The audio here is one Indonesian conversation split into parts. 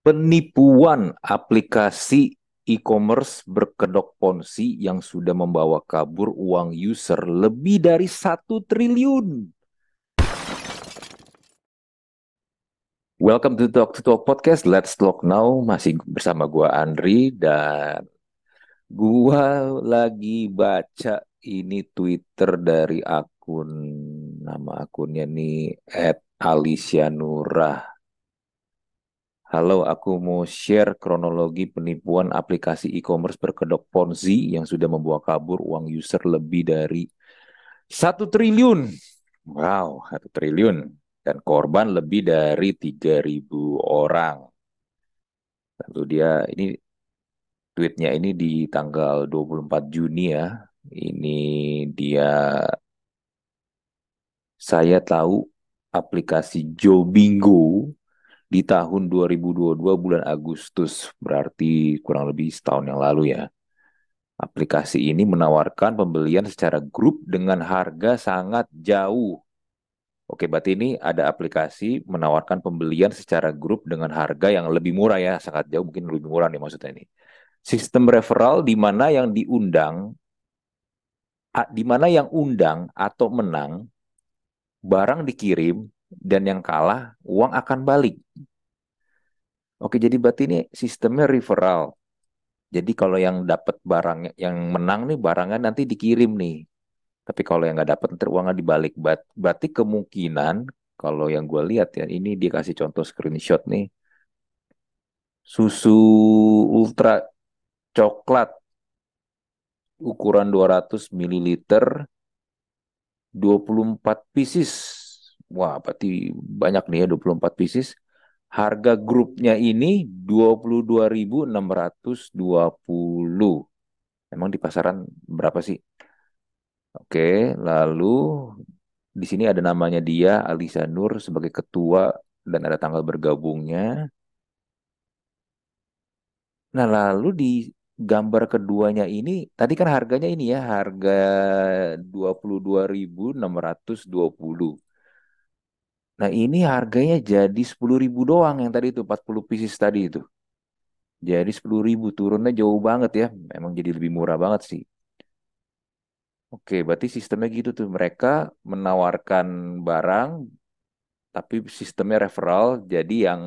Penipuan aplikasi e-commerce berkedok ponzi yang sudah membawa kabur uang user lebih dari satu triliun. Welcome to Talk to Talk Podcast. Let's Talk Now. Masih bersama gua Andri dan gua lagi baca ini Twitter dari akun nama akunnya nih Alicia Nurah. Halo, aku mau share kronologi penipuan aplikasi e-commerce berkedok Ponzi yang sudah membawa kabur uang user lebih dari satu triliun. Wow, satu triliun dan korban lebih dari 3.000 orang. Lalu dia ini tweetnya ini di tanggal 24 Juni ya. Ini dia saya tahu aplikasi Jobingo di tahun 2022 bulan Agustus, berarti kurang lebih setahun yang lalu ya. Aplikasi ini menawarkan pembelian secara grup dengan harga sangat jauh Oke, berarti ini ada aplikasi menawarkan pembelian secara grup dengan harga yang lebih murah ya, sangat jauh mungkin lebih murah nih maksudnya ini. Sistem referral di mana yang diundang di mana yang undang atau menang barang dikirim dan yang kalah uang akan balik. Oke, jadi berarti ini sistemnya referral. Jadi kalau yang dapat barangnya, yang menang nih barangnya nanti dikirim nih tapi kalau yang nggak dapat nanti uangnya dibalik. Berarti kemungkinan kalau yang gue lihat ya ini dia kasih contoh screenshot nih. Susu ultra coklat ukuran 200 ml 24 pieces. Wah, berarti banyak nih ya 24 pieces. Harga grupnya ini 22.620. Emang di pasaran berapa sih? Oke, lalu di sini ada namanya dia Alisa Nur sebagai ketua dan ada tanggal bergabungnya. Nah, lalu di gambar keduanya ini tadi kan harganya ini ya, harga 22.620. Nah, ini harganya jadi 10.000 doang yang tadi itu 40 pieces tadi itu. Jadi 10.000 turunnya jauh banget ya. Memang jadi lebih murah banget sih. Oke, berarti sistemnya gitu tuh. Mereka menawarkan barang, tapi sistemnya referral. Jadi yang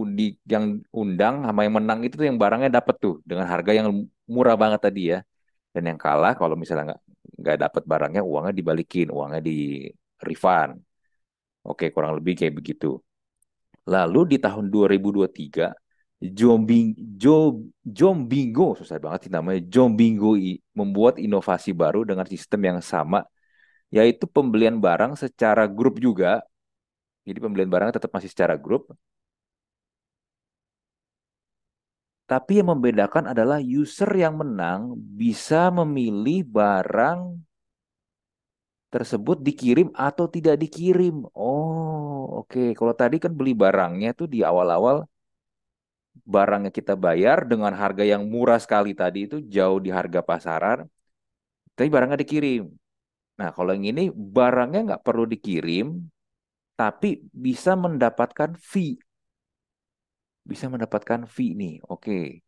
undi, yang undang sama yang menang itu tuh yang barangnya dapat tuh dengan harga yang murah banget tadi ya. Dan yang kalah kalau misalnya nggak nggak dapat barangnya, uangnya dibalikin, uangnya di refund. Oke, kurang lebih kayak begitu. Lalu di tahun 2023 Jombing, Job, Jombingo, susah banget sih namanya. Jombingo membuat inovasi baru dengan sistem yang sama, yaitu pembelian barang secara grup juga. Jadi pembelian barang tetap masih secara grup. Tapi yang membedakan adalah user yang menang bisa memilih barang tersebut dikirim atau tidak dikirim. Oh, oke. Okay. Kalau tadi kan beli barangnya tuh di awal-awal barangnya kita bayar dengan harga yang murah sekali tadi itu jauh di harga pasaran, tapi barangnya dikirim. Nah, kalau yang ini barangnya nggak perlu dikirim, tapi bisa mendapatkan fee. Bisa mendapatkan fee nih, oke.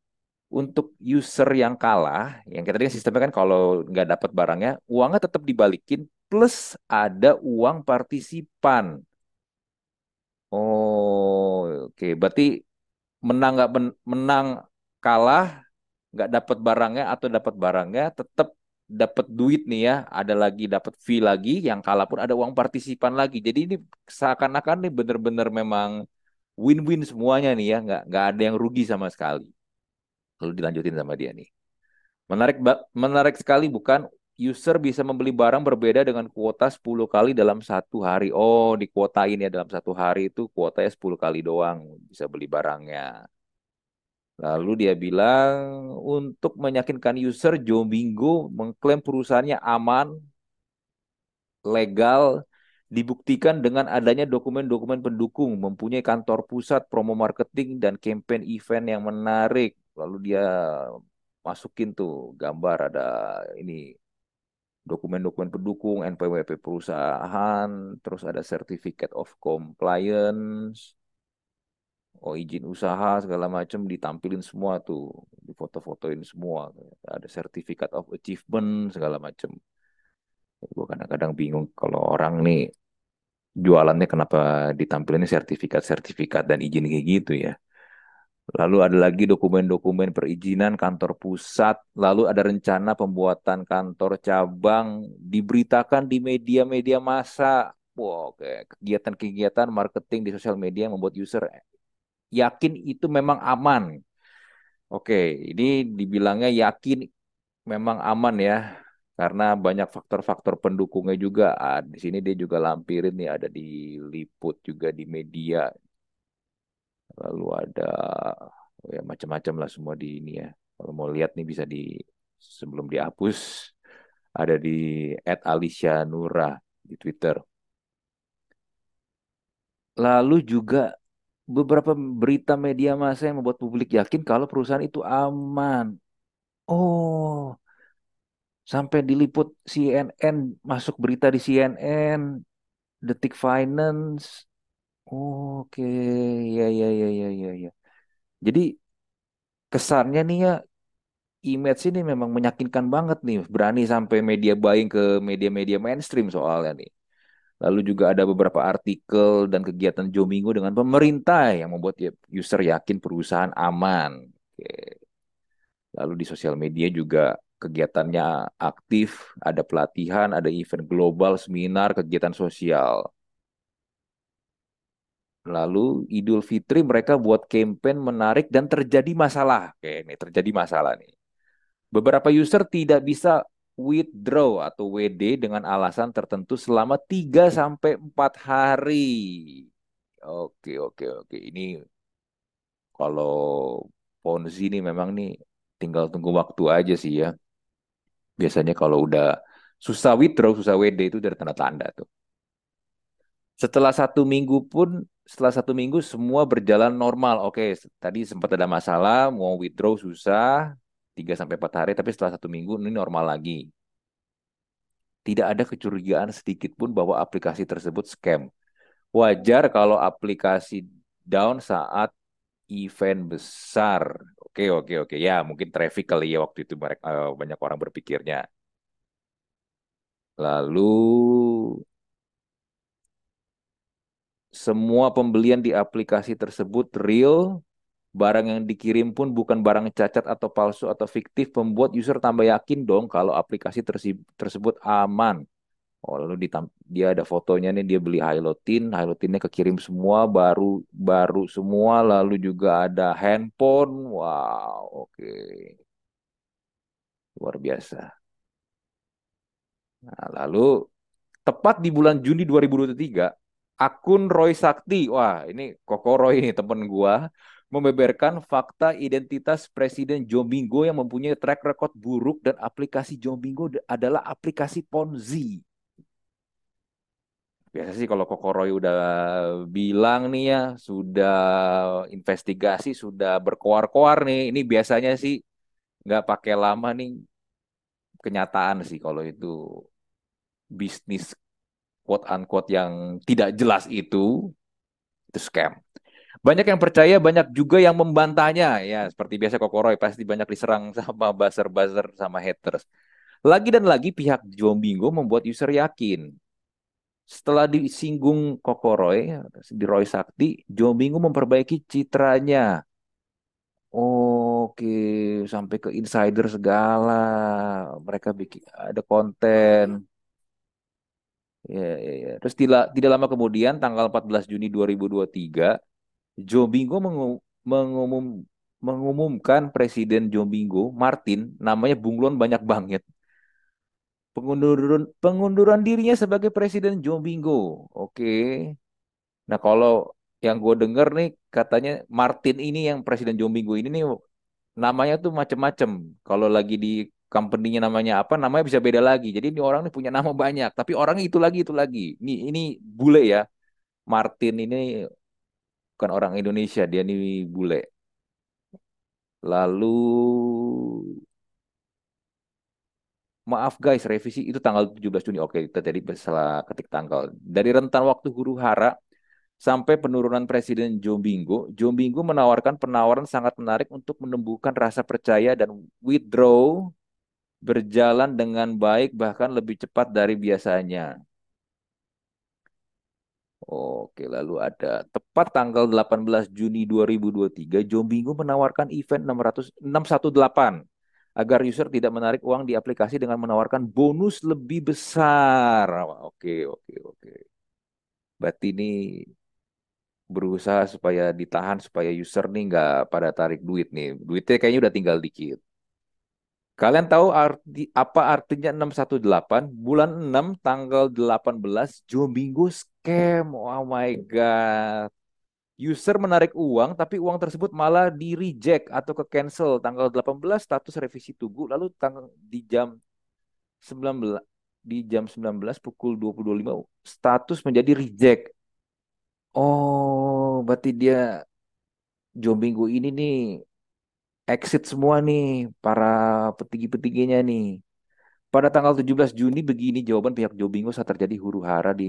Untuk user yang kalah, yang kita tadi sistemnya kan kalau nggak dapat barangnya, uangnya tetap dibalikin plus ada uang partisipan. Oh, oke. Berarti menang nggak menang kalah nggak dapat barangnya atau dapat barangnya tetap dapat duit nih ya. Ada lagi dapat fee lagi yang kalah pun ada uang partisipan lagi. Jadi ini seakan-akan nih bener-bener memang win-win semuanya nih ya. Nggak nggak ada yang rugi sama sekali. Lalu dilanjutin sama dia nih. Menarik menarik sekali bukan user bisa membeli barang berbeda dengan kuota 10 kali dalam satu hari. Oh, di kuota ini ya dalam satu hari itu kuotanya 10 kali doang bisa beli barangnya. Lalu dia bilang untuk meyakinkan user Jombingo mengklaim perusahaannya aman, legal, dibuktikan dengan adanya dokumen-dokumen pendukung, mempunyai kantor pusat, promo marketing, dan campaign event yang menarik. Lalu dia masukin tuh gambar ada ini dokumen-dokumen pendukung, NPWP perusahaan, terus ada Certificate of Compliance. Oh izin usaha segala macam ditampilin semua tuh, difoto-fotoin semua. Ada sertifikat of achievement segala macam. Gue kadang-kadang bingung kalau orang nih jualannya kenapa ditampilin sertifikat-sertifikat dan izin kayak gitu ya. Lalu ada lagi dokumen-dokumen perizinan kantor pusat, lalu ada rencana pembuatan kantor cabang, diberitakan di media-media massa. Wow, kegiatan-kegiatan marketing di sosial media yang membuat user yakin itu memang aman. Oke, ini dibilangnya yakin memang aman ya, karena banyak faktor-faktor pendukungnya juga. Ah, di sini dia juga lampirin nih, ada diliput juga di media. Lalu ada oh ya macam-macam lah semua di ini ya. Kalau mau lihat nih bisa di sebelum dihapus ada di @alicia Nura di Twitter. Lalu juga beberapa berita media massa yang membuat publik yakin kalau perusahaan itu aman. Oh, sampai diliput CNN, masuk berita di CNN, Detik Finance. Oke, ya ya ya ya ya ya. Jadi kesannya nih ya image ini memang meyakinkan banget nih, berani sampai media buying ke media-media mainstream soalnya nih. Lalu juga ada beberapa artikel dan kegiatan Jomingo dengan pemerintah yang membuat ya user yakin perusahaan aman. Oke. Lalu di sosial media juga kegiatannya aktif, ada pelatihan, ada event global, seminar, kegiatan sosial. Lalu Idul Fitri mereka buat campaign menarik dan terjadi masalah. Oke, ini terjadi masalah nih. Beberapa user tidak bisa withdraw atau WD dengan alasan tertentu selama 3 sampai 4 hari. Oke, oke, oke. Ini kalau Ponzi ini memang nih tinggal tunggu waktu aja sih ya. Biasanya kalau udah susah withdraw, susah WD itu dari tanda-tanda tuh. Setelah satu minggu pun, setelah satu minggu semua berjalan normal. Oke, tadi sempat ada masalah, mau withdraw susah, 3 sampai 4 hari, tapi setelah satu minggu ini normal lagi. Tidak ada kecurigaan sedikit pun bahwa aplikasi tersebut scam. Wajar kalau aplikasi down saat event besar. Oke, oke, oke. Ya, mungkin traffic kali ya waktu itu uh, banyak orang berpikirnya. Lalu semua pembelian di aplikasi tersebut real, barang yang dikirim pun bukan barang cacat atau palsu atau fiktif, membuat user tambah yakin dong kalau aplikasi tersebut aman. Oh, lalu dia ada fotonya nih dia beli Hylotin, Hylotinnya kekirim semua baru baru semua, lalu juga ada handphone. Wow, oke. Okay. Luar biasa. Nah, lalu tepat di bulan Juni 2023, akun Roy Sakti, wah ini Koko Roy ini temen gua, membeberkan fakta identitas Presiden Jombingo yang mempunyai track record buruk dan aplikasi Jombingo adalah aplikasi Ponzi. Biasa sih kalau Kokoroy udah bilang nih ya sudah investigasi sudah berkoar-koar nih ini biasanya sih nggak pakai lama nih. Kenyataan sih kalau itu bisnis quote unquote yang tidak jelas itu itu scam banyak yang percaya banyak juga yang membantahnya ya seperti biasa Kokoroy pasti banyak diserang sama buzzer-buzzer sama haters lagi dan lagi pihak Jombingo membuat user yakin setelah disinggung Kokoroy, di Roy Sakti, Jombingu memperbaiki citranya. Oke, sampai ke insider segala. Mereka bikin ada konten. Ya, ya, ya. Terus tidak, tidak lama kemudian, tanggal 14 Juni 2023, Jombingo mengum, mengumum, mengumumkan Presiden Jombingo, Martin, namanya bunglon banyak banget pengunduran pengunduran dirinya sebagai presiden Jombingo. Oke. Nah, kalau yang gue denger nih katanya Martin ini yang presiden Jombingo ini nih namanya tuh macem-macem. Kalau lagi di company-nya namanya apa, namanya bisa beda lagi. Jadi ini orang ini punya nama banyak, tapi orangnya itu lagi itu lagi. Ini ini bule ya. Martin ini bukan orang Indonesia, dia ini bule. Lalu maaf guys, revisi itu tanggal 17 Juni. Oke, kita tadi salah ketik tanggal. Dari rentan waktu huru hara, sampai penurunan Presiden Jombingo, Jombingo menawarkan penawaran sangat menarik untuk menumbuhkan rasa percaya dan withdraw berjalan dengan baik bahkan lebih cepat dari biasanya. Oke, lalu ada tepat tanggal 18 Juni 2023, Jombingo menawarkan event 600, 618 agar user tidak menarik uang di aplikasi dengan menawarkan bonus lebih besar. Oke, oke, oke. Berarti ini berusaha supaya ditahan supaya user nih nggak pada tarik duit nih. Duitnya kayaknya udah tinggal dikit. Kalian tahu arti apa artinya 618? Bulan 6 tanggal 18 Jombingo scam. Oh my god. User menarik uang tapi uang tersebut malah di reject atau ke cancel tanggal 18 status revisi tunggu lalu tanggal di jam 19 di jam 19 pukul 20.25 status menjadi reject. Oh, berarti dia Jombingo ini nih exit semua nih para petinggi-petingginya nih. Pada tanggal 17 Juni begini jawaban pihak Jobingo saat terjadi huru hara di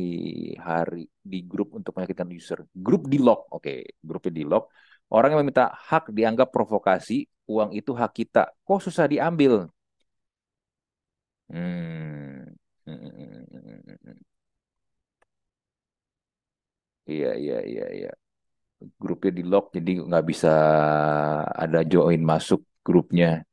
hari di grup untuk menyakitkan user. Grup di lock, oke, grupnya di lock. Orang yang meminta hak dianggap provokasi, uang itu hak kita. Kok susah diambil? Hmm. Iya, iya, iya, iya. Grupnya di lock, jadi nggak bisa ada join masuk grupnya.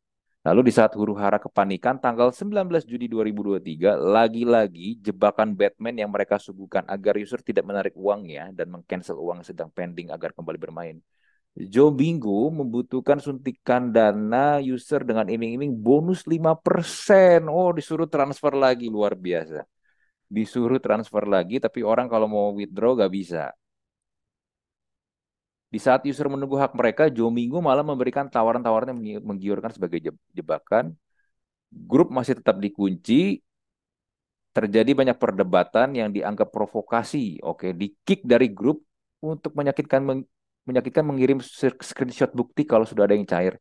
Lalu di saat huru hara kepanikan tanggal 19 Juni 2023, lagi-lagi jebakan Batman yang mereka suguhkan agar user tidak menarik uangnya dan mengcancel uang yang sedang pending agar kembali bermain. Joe Bingo membutuhkan suntikan dana user dengan iming-iming bonus 5%. Oh, disuruh transfer lagi, luar biasa. Disuruh transfer lagi, tapi orang kalau mau withdraw gak bisa. Di saat user menunggu hak mereka, Jomingo malah memberikan tawaran-tawaran yang menggiurkan sebagai jebakan. Grup masih tetap dikunci. Terjadi banyak perdebatan yang dianggap provokasi. Oke, di kick dari grup untuk menyakitkan menyakitkan mengirim screenshot bukti kalau sudah ada yang cair.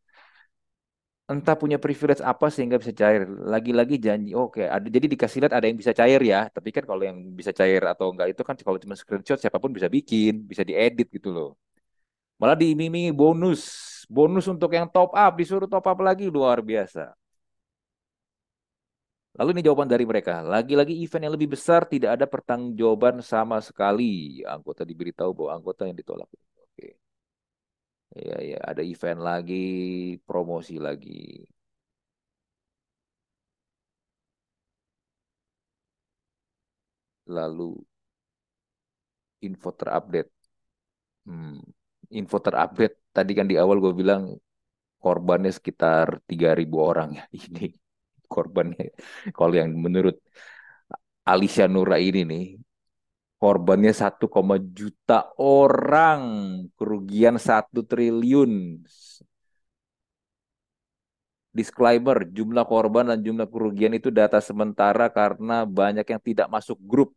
Entah punya privilege apa sehingga bisa cair. Lagi-lagi janji, oke, ada jadi dikasih lihat ada yang bisa cair ya. Tapi kan kalau yang bisa cair atau enggak itu kan kalau cuma screenshot siapa pun bisa bikin, bisa diedit gitu loh. Malah diiming-imingi bonus. Bonus untuk yang top up, disuruh top up lagi luar biasa. Lalu ini jawaban dari mereka. Lagi-lagi event yang lebih besar tidak ada pertanggungjawaban sama sekali. Anggota diberitahu bahwa anggota yang ditolak. Oke. Iya, iya, ada event lagi, promosi lagi. Lalu info terupdate. Hmm info terupdate. Tadi kan di awal gue bilang korbannya sekitar 3.000 orang ya. Ini korbannya kalau yang menurut Alicia Nura ini nih korbannya 1, juta orang kerugian 1 triliun. Disclaimer jumlah korban dan jumlah kerugian itu data sementara karena banyak yang tidak masuk grup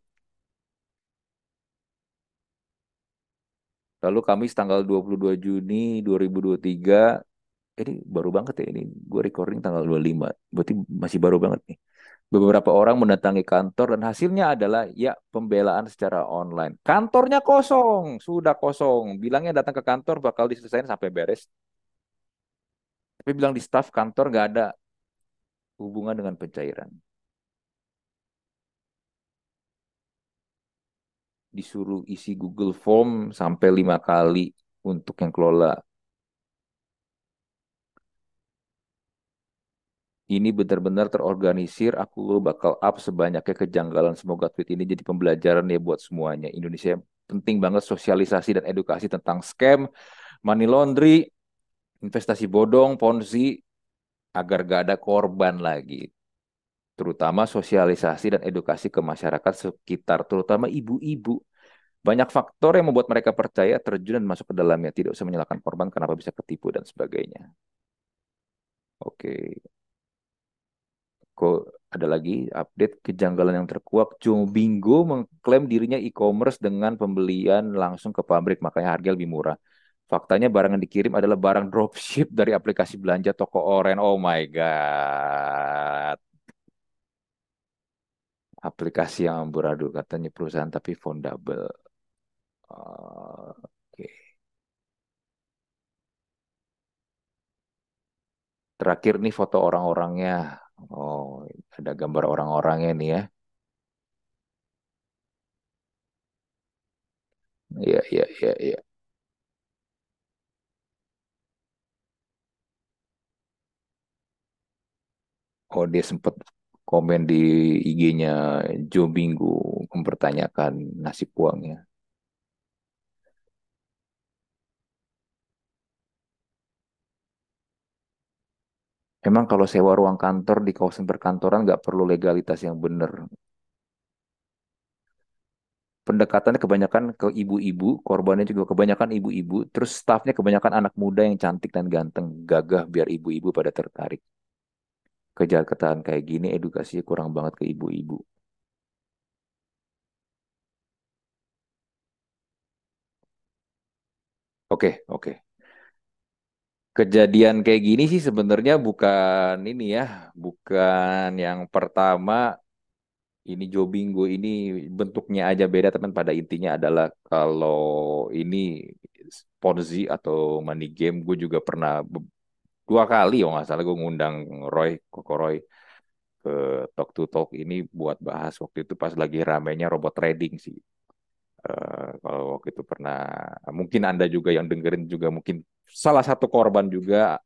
Lalu Kamis tanggal 22 Juni 2023, ini baru banget ya ini. Gue recording tanggal 25, berarti masih baru banget nih. Beberapa orang mendatangi kantor dan hasilnya adalah ya pembelaan secara online. Kantornya kosong, sudah kosong. Bilangnya datang ke kantor bakal diselesaikan sampai beres. Tapi bilang di staff kantor nggak ada hubungan dengan pencairan. Disuruh isi Google Form sampai lima kali untuk yang kelola. Ini benar-benar terorganisir. Aku bakal up sebanyaknya kejanggalan. Semoga tweet ini jadi pembelajaran ya buat semuanya. Indonesia penting banget sosialisasi dan edukasi tentang scam, money laundry, investasi bodong, ponzi, agar gak ada korban lagi terutama sosialisasi dan edukasi ke masyarakat sekitar, terutama ibu-ibu. Banyak faktor yang membuat mereka percaya terjun dan masuk ke dalamnya. Tidak usah menyalahkan korban kenapa bisa ketipu dan sebagainya. Oke. Kok ada lagi update kejanggalan yang terkuak. Bingo mengklaim dirinya e-commerce dengan pembelian langsung ke pabrik, makanya harga lebih murah. Faktanya barang yang dikirim adalah barang dropship dari aplikasi belanja toko oren. Oh my god aplikasi yang amburadul katanya perusahaan tapi fundable. Oke. Terakhir nih foto orang-orangnya. Oh, ada gambar orang-orangnya nih ya. Iya, iya, iya, iya. Oh, dia sempat komen di IG-nya Joe Minggu mempertanyakan nasib uangnya. Emang kalau sewa ruang kantor di kawasan perkantoran nggak perlu legalitas yang benar. Pendekatannya kebanyakan ke ibu-ibu, korbannya juga kebanyakan ibu-ibu, terus stafnya kebanyakan anak muda yang cantik dan ganteng, gagah biar ibu-ibu pada tertarik. Kejahatan kayak gini edukasinya kurang banget ke ibu-ibu. Oke, oke. Kejadian kayak gini sih sebenarnya bukan ini ya, bukan yang pertama ini Jobingo ini bentuknya aja beda, teman pada intinya adalah kalau ini Ponzi atau money game, gue juga pernah dua kali, oh nggak salah gue ngundang Roy, Koko Roy ke Talk to Talk ini buat bahas waktu itu pas lagi ramenya robot trading sih. Uh, kalau waktu itu pernah, mungkin Anda juga yang dengerin juga mungkin salah satu korban juga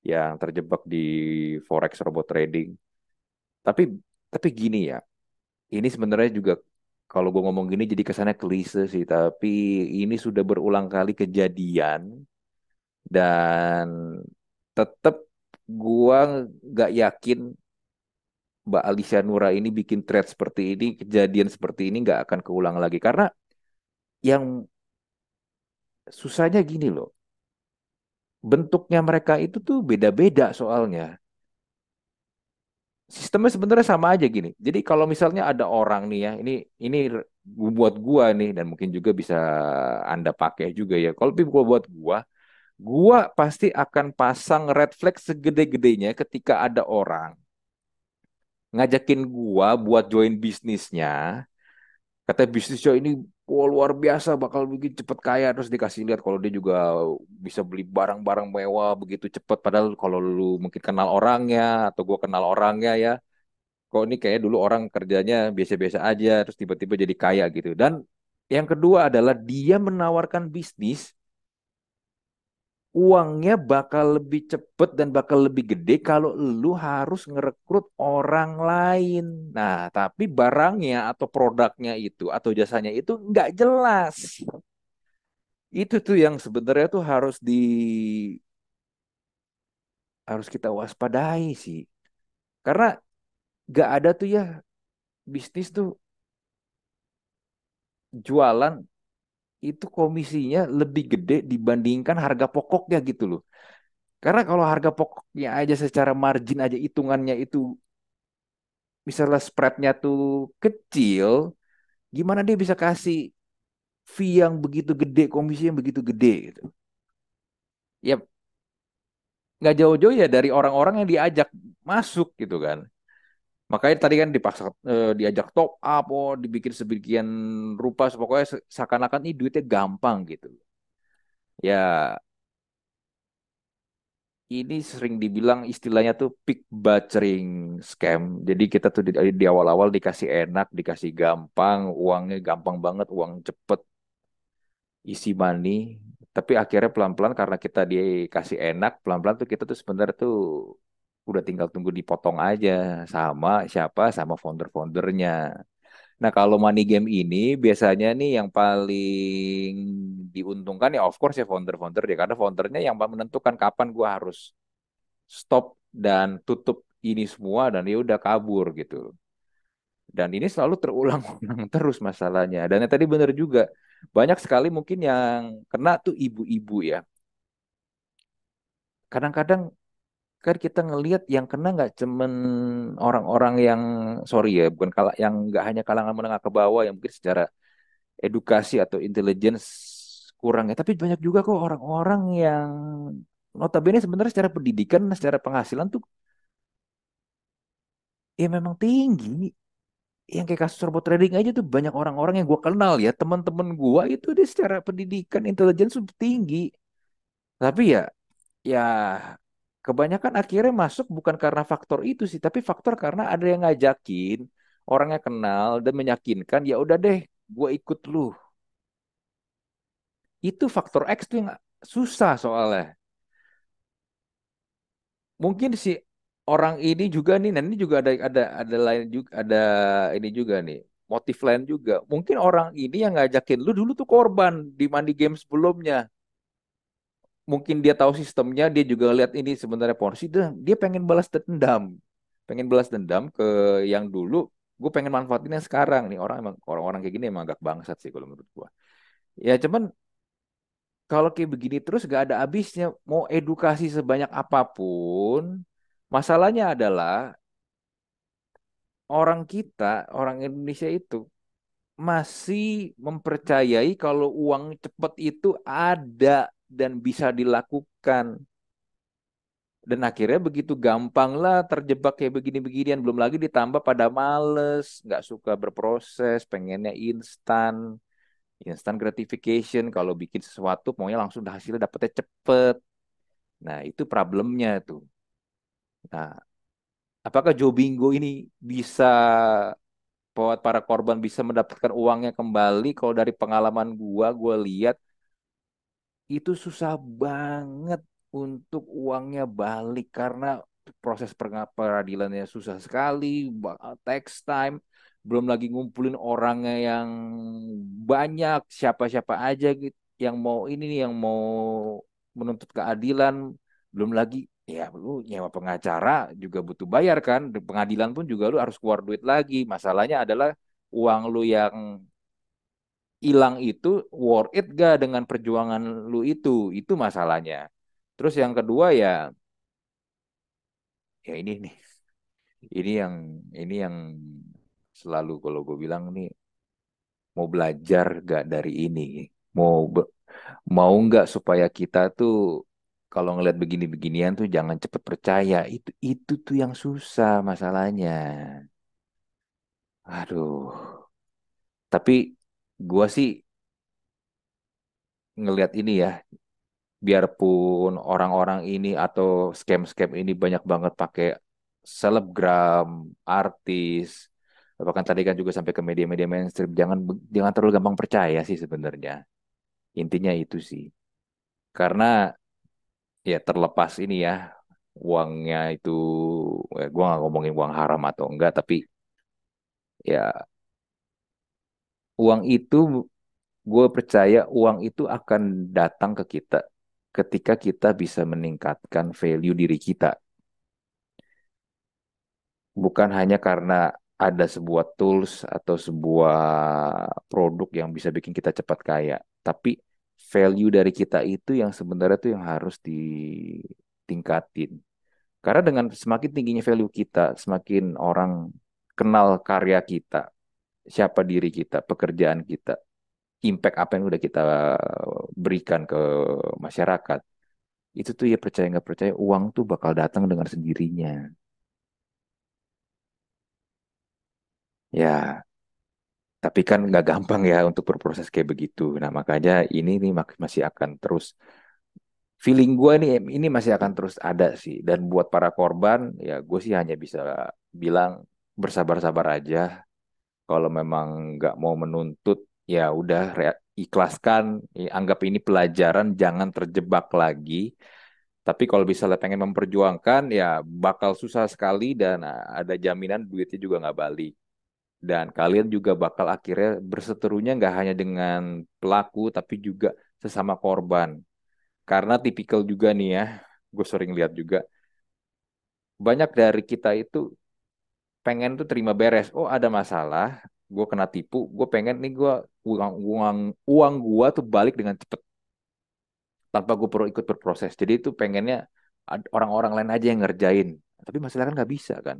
yang terjebak di forex robot trading. Tapi tapi gini ya, ini sebenarnya juga kalau gue ngomong gini jadi kesannya klise sih, tapi ini sudah berulang kali kejadian dan tetap gue nggak yakin Mbak Alicia Nura ini bikin thread seperti ini, kejadian seperti ini nggak akan keulang lagi karena yang susahnya gini loh, bentuknya mereka itu tuh beda-beda soalnya sistemnya sebenarnya sama aja gini. Jadi kalau misalnya ada orang nih ya, ini ini buat gua nih dan mungkin juga bisa Anda pakai juga ya. Kalau gua buat gua, gua pasti akan pasang red flag segede-gedenya ketika ada orang ngajakin gua buat join bisnisnya. Kata bisnisnya ini oh, luar biasa bakal bikin cepet kaya. Terus dikasih lihat kalau dia juga bisa beli barang-barang mewah begitu cepet. Padahal kalau lu mungkin kenal orangnya atau gua kenal orangnya ya kok ini kayak dulu orang kerjanya biasa-biasa aja terus tiba-tiba jadi kaya gitu. Dan yang kedua adalah dia menawarkan bisnis uangnya bakal lebih cepet dan bakal lebih gede kalau lu harus ngerekrut orang lain. Nah, tapi barangnya atau produknya itu atau jasanya itu nggak jelas. Itu tuh yang sebenarnya tuh harus di harus kita waspadai sih. Karena nggak ada tuh ya bisnis tuh jualan itu komisinya lebih gede dibandingkan harga pokoknya gitu loh. Karena kalau harga pokoknya aja secara margin aja hitungannya itu misalnya spreadnya tuh kecil, gimana dia bisa kasih fee yang begitu gede, komisi yang begitu gede gitu. Ya nggak jauh-jauh ya dari orang-orang yang diajak masuk gitu kan. Makanya tadi kan dipaksa eh, diajak top up, oh dibikin sebagian rupa, pokoknya seakan-akan ini duitnya gampang gitu. Ya ini sering dibilang istilahnya tuh pick butchering scam. Jadi kita tuh di, di awal-awal dikasih enak, dikasih gampang, uangnya gampang banget, uang cepet, isi money. Tapi akhirnya pelan-pelan karena kita dikasih enak, pelan-pelan tuh kita tuh sebenarnya tuh udah tinggal tunggu dipotong aja sama siapa sama founder-foundernya. Nah kalau money game ini biasanya nih yang paling diuntungkan ya of course ya founder-founder dia karena foundernya yang menentukan kapan gua harus stop dan tutup ini semua dan ya udah kabur gitu. Dan ini selalu terulang-ulang terus masalahnya. Dan yang tadi benar juga banyak sekali mungkin yang kena tuh ibu-ibu ya. Kadang-kadang kan kita ngelihat yang kena nggak cuman orang-orang yang sorry ya bukan kala yang nggak hanya kalangan menengah ke bawah yang mungkin secara edukasi atau intelligence kurang ya tapi banyak juga kok orang-orang yang notabene sebenarnya secara pendidikan secara penghasilan tuh ya memang tinggi. Yang kayak kasus robot trading aja tuh banyak orang-orang yang gue kenal ya teman-teman gue itu dia secara pendidikan intelijen tinggi. Tapi ya ya kebanyakan akhirnya masuk bukan karena faktor itu sih tapi faktor karena ada yang ngajakin orangnya kenal dan meyakinkan ya udah deh gue ikut lu itu faktor X tuh yang susah soalnya mungkin si orang ini juga nih, dan ini juga ada ada ada lain juga ada ini juga nih motif lain juga. Mungkin orang ini yang ngajakin lu dulu tuh korban di money game sebelumnya. Mungkin dia tahu sistemnya, dia juga lihat ini sebenarnya porsi dia, dia pengen balas dendam. Pengen balas dendam ke yang dulu, gue pengen manfaatin yang sekarang nih. Orang emang orang-orang kayak gini emang agak bangsat sih kalau menurut gue. Ya cuman kalau kayak begini terus gak ada habisnya. Mau edukasi sebanyak apa pun, masalahnya adalah orang kita, orang Indonesia itu masih mempercayai kalau uang cepat itu ada dan bisa dilakukan. Dan akhirnya begitu gampang lah terjebak kayak begini-beginian. Belum lagi ditambah pada males, nggak suka berproses, pengennya instan instant gratification kalau bikin sesuatu maunya langsung hasilnya dapetnya cepet nah itu problemnya tuh nah apakah Joe Bingo ini bisa buat para korban bisa mendapatkan uangnya kembali kalau dari pengalaman gua gua lihat itu susah banget untuk uangnya balik karena proses peradilannya susah sekali, text time, belum lagi ngumpulin orangnya yang banyak siapa-siapa aja gitu yang mau ini nih yang mau menuntut keadilan. Belum lagi ya lu nyewa pengacara juga butuh bayar kan pengadilan pun juga lu harus keluar duit lagi. Masalahnya adalah uang lu yang hilang itu worth it gak dengan perjuangan lu itu? Itu masalahnya. Terus yang kedua ya ya ini nih. Ini yang ini yang selalu kalau gue bilang nih mau belajar gak dari ini? Mau mau nggak supaya kita tuh kalau ngeliat begini-beginian tuh jangan cepet percaya? Itu itu tuh yang susah masalahnya. Aduh. Tapi gue sih ngelihat ini ya biarpun orang-orang ini atau scam-scam ini banyak banget pakai selebgram artis bahkan tadi kan juga sampai ke media-media mainstream jangan jangan terlalu gampang percaya sih sebenarnya. Intinya itu sih. Karena ya terlepas ini ya uangnya itu ya, gue nggak ngomongin uang haram atau enggak tapi ya uang itu gue percaya uang itu akan datang ke kita ketika kita bisa meningkatkan value diri kita bukan hanya karena ada sebuah tools atau sebuah produk yang bisa bikin kita cepat kaya, tapi value dari kita itu yang sebenarnya itu yang harus ditingkatin. Karena dengan semakin tingginya value kita, semakin orang kenal karya kita, siapa diri kita, pekerjaan kita, impact apa yang udah kita berikan ke masyarakat, itu tuh ya percaya nggak percaya uang tuh bakal datang dengan sendirinya. Ya, tapi kan nggak gampang ya untuk berproses kayak begitu. Nah, makanya ini nih masih akan terus feeling gue nih ini masih akan terus ada sih. Dan buat para korban, ya gue sih hanya bisa bilang bersabar-sabar aja. Kalau memang nggak mau menuntut, ya udah ikhlaskan, anggap ini pelajaran, jangan terjebak lagi. Tapi kalau misalnya pengen memperjuangkan, ya bakal susah sekali dan ada jaminan duitnya juga nggak balik dan kalian juga bakal akhirnya berseterunya nggak hanya dengan pelaku tapi juga sesama korban karena tipikal juga nih ya gue sering lihat juga banyak dari kita itu pengen tuh terima beres oh ada masalah gue kena tipu gue pengen nih gue uang uang uang gue tuh balik dengan cepet tanpa gue perlu ikut berproses jadi itu pengennya orang-orang lain aja yang ngerjain tapi masalah kan nggak bisa kan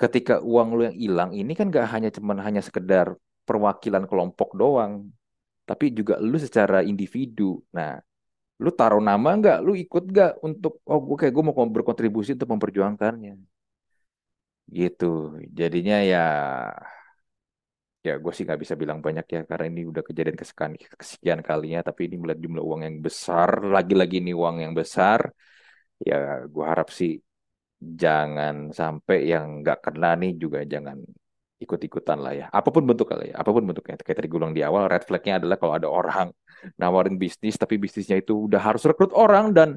ketika uang lu yang hilang ini kan gak hanya cuman hanya sekedar perwakilan kelompok doang, tapi juga lu secara individu. Nah, lu taruh nama nggak? Lu ikut nggak untuk oh gue kayak gue mau berkontribusi untuk memperjuangkannya. Gitu. Jadinya ya ya gue sih nggak bisa bilang banyak ya karena ini udah kejadian kesekian, kesekian kalinya tapi ini melihat jumlah uang yang besar lagi-lagi ini uang yang besar ya gue harap sih jangan sampai yang nggak kena nih juga jangan ikut-ikutan lah ya apa pun bentuknya ya apa pun bentuknya kayak tadi gue di awal red flagnya adalah kalau ada orang nawarin bisnis tapi bisnisnya itu udah harus rekrut orang dan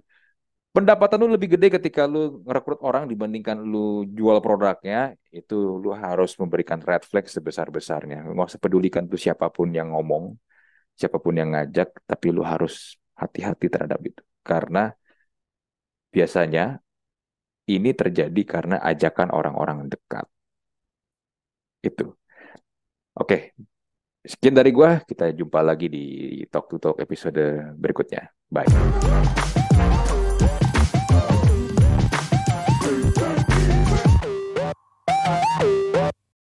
pendapatan lu lebih gede ketika lu ngerekrut orang dibandingkan lu jual produknya itu lu harus memberikan red flag sebesar-besarnya. Nggak usah pedulikan tuh siapa pun yang ngomong siapa pun yang ngajak tapi lu harus hati-hati terhadap itu. Karena biasanya ini terjadi karena ajakan orang-orang dekat. Itu. Oke. Sekian dari gua kita jumpa lagi di Talk to Talk episode berikutnya. Bye